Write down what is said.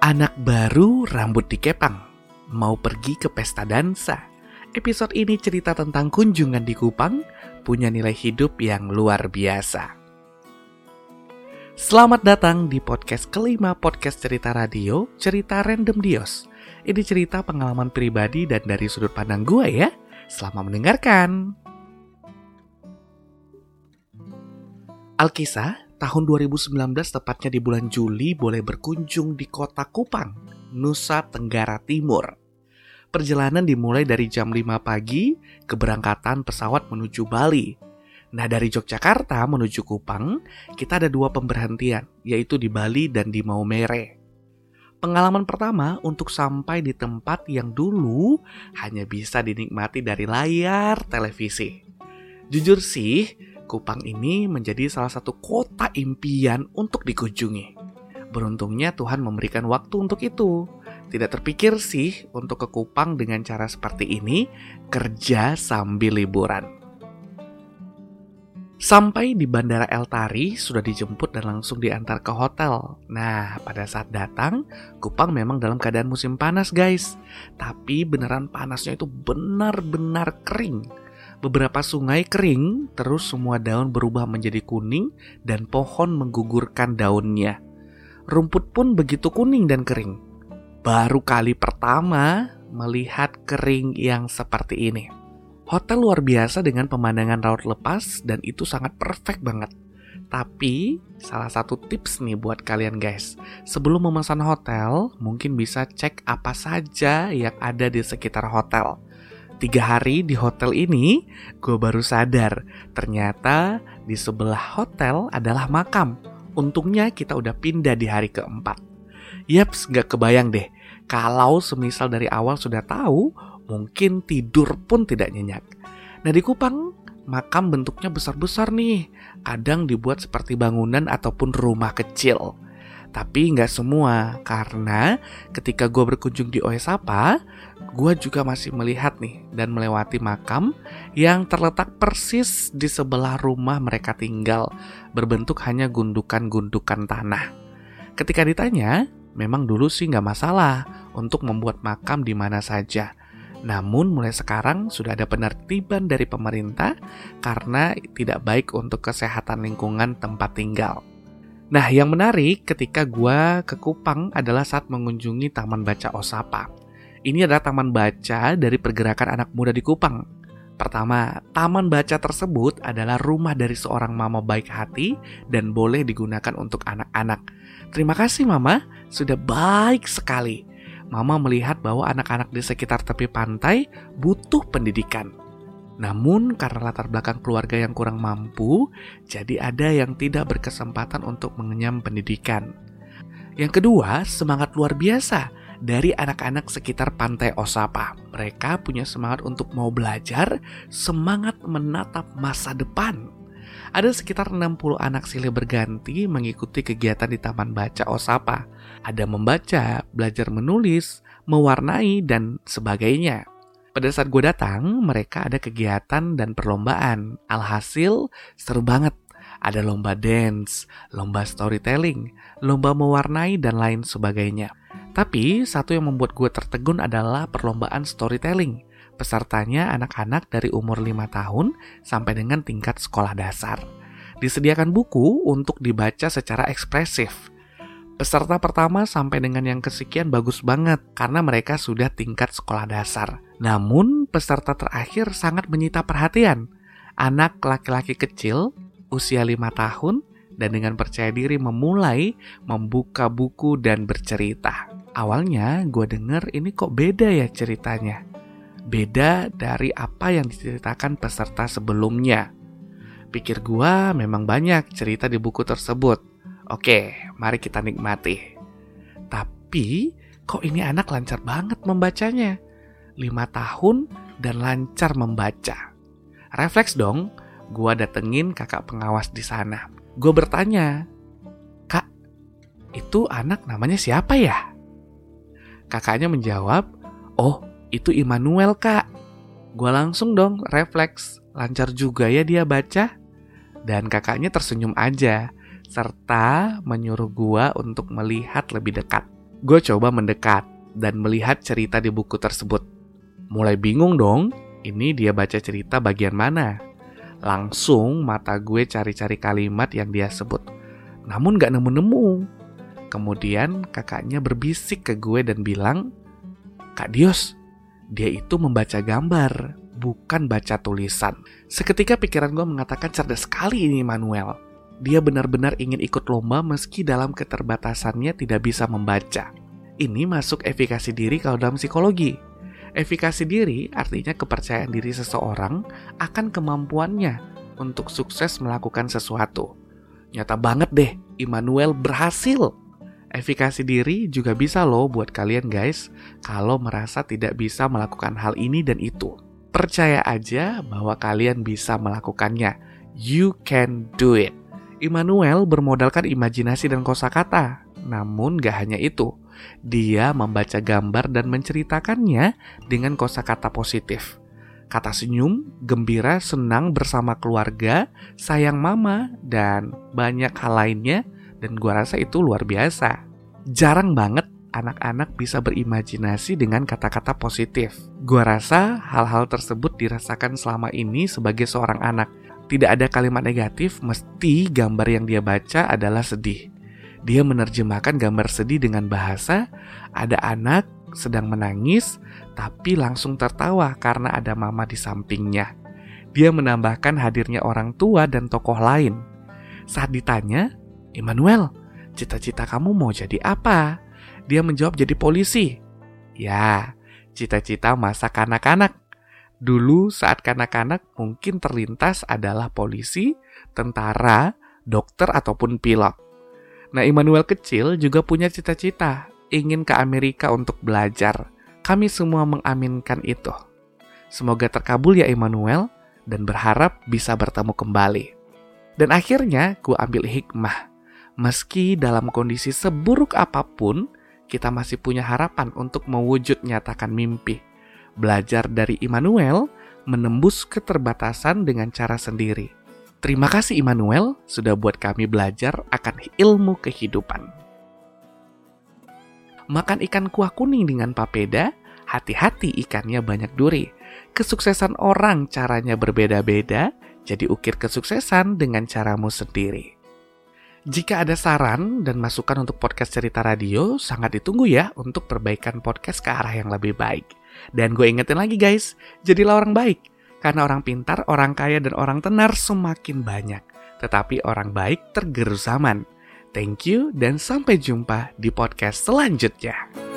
Anak baru rambut dikepang, mau pergi ke pesta dansa. Episode ini cerita tentang kunjungan di Kupang, punya nilai hidup yang luar biasa. Selamat datang di podcast kelima podcast cerita radio, cerita random Dios. Ini cerita pengalaman pribadi dan dari sudut pandang gue ya. Selamat mendengarkan. Alkisah tahun 2019 tepatnya di bulan Juli boleh berkunjung di kota Kupang, Nusa Tenggara Timur. Perjalanan dimulai dari jam 5 pagi, keberangkatan pesawat menuju Bali. Nah dari Yogyakarta menuju Kupang, kita ada dua pemberhentian, yaitu di Bali dan di Maumere. Pengalaman pertama untuk sampai di tempat yang dulu hanya bisa dinikmati dari layar televisi. Jujur sih, Kupang ini menjadi salah satu kota impian untuk dikunjungi. Beruntungnya Tuhan memberikan waktu untuk itu. Tidak terpikir sih untuk ke Kupang dengan cara seperti ini, kerja sambil liburan. Sampai di Bandara El Tari, sudah dijemput dan langsung diantar ke hotel. Nah, pada saat datang, Kupang memang dalam keadaan musim panas guys. Tapi beneran panasnya itu benar-benar kering Beberapa sungai kering, terus semua daun berubah menjadi kuning dan pohon menggugurkan daunnya. Rumput pun begitu kuning dan kering. Baru kali pertama melihat kering yang seperti ini. Hotel luar biasa dengan pemandangan laut lepas dan itu sangat perfect banget. Tapi, salah satu tips nih buat kalian guys. Sebelum memesan hotel, mungkin bisa cek apa saja yang ada di sekitar hotel Tiga hari di hotel ini, gue baru sadar ternyata di sebelah hotel adalah makam. Untungnya kita udah pindah di hari keempat. Yaps, gak kebayang deh. Kalau semisal dari awal sudah tahu, mungkin tidur pun tidak nyenyak. Nah di Kupang, makam bentuknya besar-besar nih. Kadang dibuat seperti bangunan ataupun rumah kecil. Tapi nggak semua, karena ketika gue berkunjung di Oesapa, gue juga masih melihat nih dan melewati makam yang terletak persis di sebelah rumah mereka tinggal, berbentuk hanya gundukan-gundukan tanah. Ketika ditanya, memang dulu sih nggak masalah untuk membuat makam di mana saja. Namun mulai sekarang sudah ada penertiban dari pemerintah karena tidak baik untuk kesehatan lingkungan tempat tinggal. Nah, yang menarik ketika gua ke Kupang adalah saat mengunjungi Taman Baca Osapa. Ini adalah taman baca dari pergerakan anak muda di Kupang. Pertama, taman baca tersebut adalah rumah dari seorang mama baik hati dan boleh digunakan untuk anak-anak. Terima kasih mama, sudah baik sekali. Mama melihat bahwa anak-anak di sekitar tepi pantai butuh pendidikan. Namun karena latar belakang keluarga yang kurang mampu, jadi ada yang tidak berkesempatan untuk mengenyam pendidikan. Yang kedua, semangat luar biasa dari anak-anak sekitar pantai Osapa. Mereka punya semangat untuk mau belajar, semangat menatap masa depan. Ada sekitar 60 anak silih berganti mengikuti kegiatan di Taman Baca Osapa. Ada membaca, belajar menulis, mewarnai, dan sebagainya. Pada saat gue datang, mereka ada kegiatan dan perlombaan. Alhasil, seru banget. Ada lomba dance, lomba storytelling, lomba mewarnai, dan lain sebagainya. Tapi, satu yang membuat gue tertegun adalah perlombaan storytelling. Pesertanya anak-anak dari umur 5 tahun sampai dengan tingkat sekolah dasar. Disediakan buku untuk dibaca secara ekspresif. Peserta pertama sampai dengan yang kesekian bagus banget karena mereka sudah tingkat sekolah dasar. Namun, peserta terakhir sangat menyita perhatian. Anak laki-laki kecil, usia lima tahun, dan dengan percaya diri memulai membuka buku dan bercerita. Awalnya gue denger ini kok beda ya ceritanya. Beda dari apa yang diceritakan peserta sebelumnya. Pikir gue memang banyak cerita di buku tersebut. Oke, mari kita nikmati. Tapi, kok ini anak lancar banget membacanya? 5 tahun dan lancar membaca. Refleks dong, gue datengin kakak pengawas di sana. Gue bertanya, Kak, itu anak namanya siapa ya? Kakaknya menjawab, Oh, itu Immanuel kak. Gue langsung dong refleks, lancar juga ya dia baca. Dan kakaknya tersenyum aja, serta menyuruh gue untuk melihat lebih dekat. Gue coba mendekat dan melihat cerita di buku tersebut. Mulai bingung dong, ini dia baca cerita bagian mana. Langsung mata gue cari-cari kalimat yang dia sebut. Namun gak nemu-nemu. Kemudian kakaknya berbisik ke gue dan bilang, Kak Dios, dia itu membaca gambar, bukan baca tulisan. Seketika pikiran gue mengatakan cerdas sekali ini Manuel. Dia benar-benar ingin ikut lomba meski dalam keterbatasannya tidak bisa membaca. Ini masuk efikasi diri kalau dalam psikologi. Efikasi diri artinya kepercayaan diri seseorang akan kemampuannya untuk sukses melakukan sesuatu. Nyata banget deh, Immanuel berhasil Efikasi diri juga bisa loh buat kalian guys kalau merasa tidak bisa melakukan hal ini dan itu. Percaya aja bahwa kalian bisa melakukannya. You can do it. Immanuel bermodalkan imajinasi dan kosakata. Namun gak hanya itu, dia membaca gambar dan menceritakannya dengan kosakata positif. Kata senyum, gembira, senang bersama keluarga, sayang mama, dan banyak hal lainnya dan gua rasa itu luar biasa. Jarang banget anak-anak bisa berimajinasi dengan kata-kata positif. Gua rasa hal-hal tersebut dirasakan selama ini sebagai seorang anak. Tidak ada kalimat negatif, mesti gambar yang dia baca adalah sedih. Dia menerjemahkan gambar sedih dengan bahasa ada anak sedang menangis, tapi langsung tertawa karena ada mama di sampingnya. Dia menambahkan hadirnya orang tua dan tokoh lain. Saat ditanya, Emmanuel, cita-cita kamu mau jadi apa? Dia menjawab jadi polisi. Ya, cita-cita masa kanak-kanak. Dulu saat kanak-kanak mungkin terlintas adalah polisi, tentara, dokter, ataupun pilot. Nah, Immanuel kecil juga punya cita-cita, ingin ke Amerika untuk belajar. Kami semua mengaminkan itu. Semoga terkabul ya Immanuel, dan berharap bisa bertemu kembali. Dan akhirnya, gue ambil hikmah Meski dalam kondisi seburuk apa pun, kita masih punya harapan untuk mewujud nyatakan mimpi. Belajar dari Immanuel, menembus keterbatasan dengan cara sendiri. Terima kasih Immanuel sudah buat kami belajar akan ilmu kehidupan. Makan ikan kuah kuning dengan papeda, hati-hati ikannya banyak duri. Kesuksesan orang caranya berbeda-beda, jadi ukir kesuksesan dengan caramu sendiri. Jika ada saran dan masukan untuk podcast cerita radio, sangat ditunggu ya untuk perbaikan podcast ke arah yang lebih baik. Dan gue ingetin lagi guys, jadilah orang baik. Karena orang pintar, orang kaya, dan orang tenar semakin banyak. Tetapi orang baik tergerus zaman. Thank you dan sampai jumpa di podcast selanjutnya.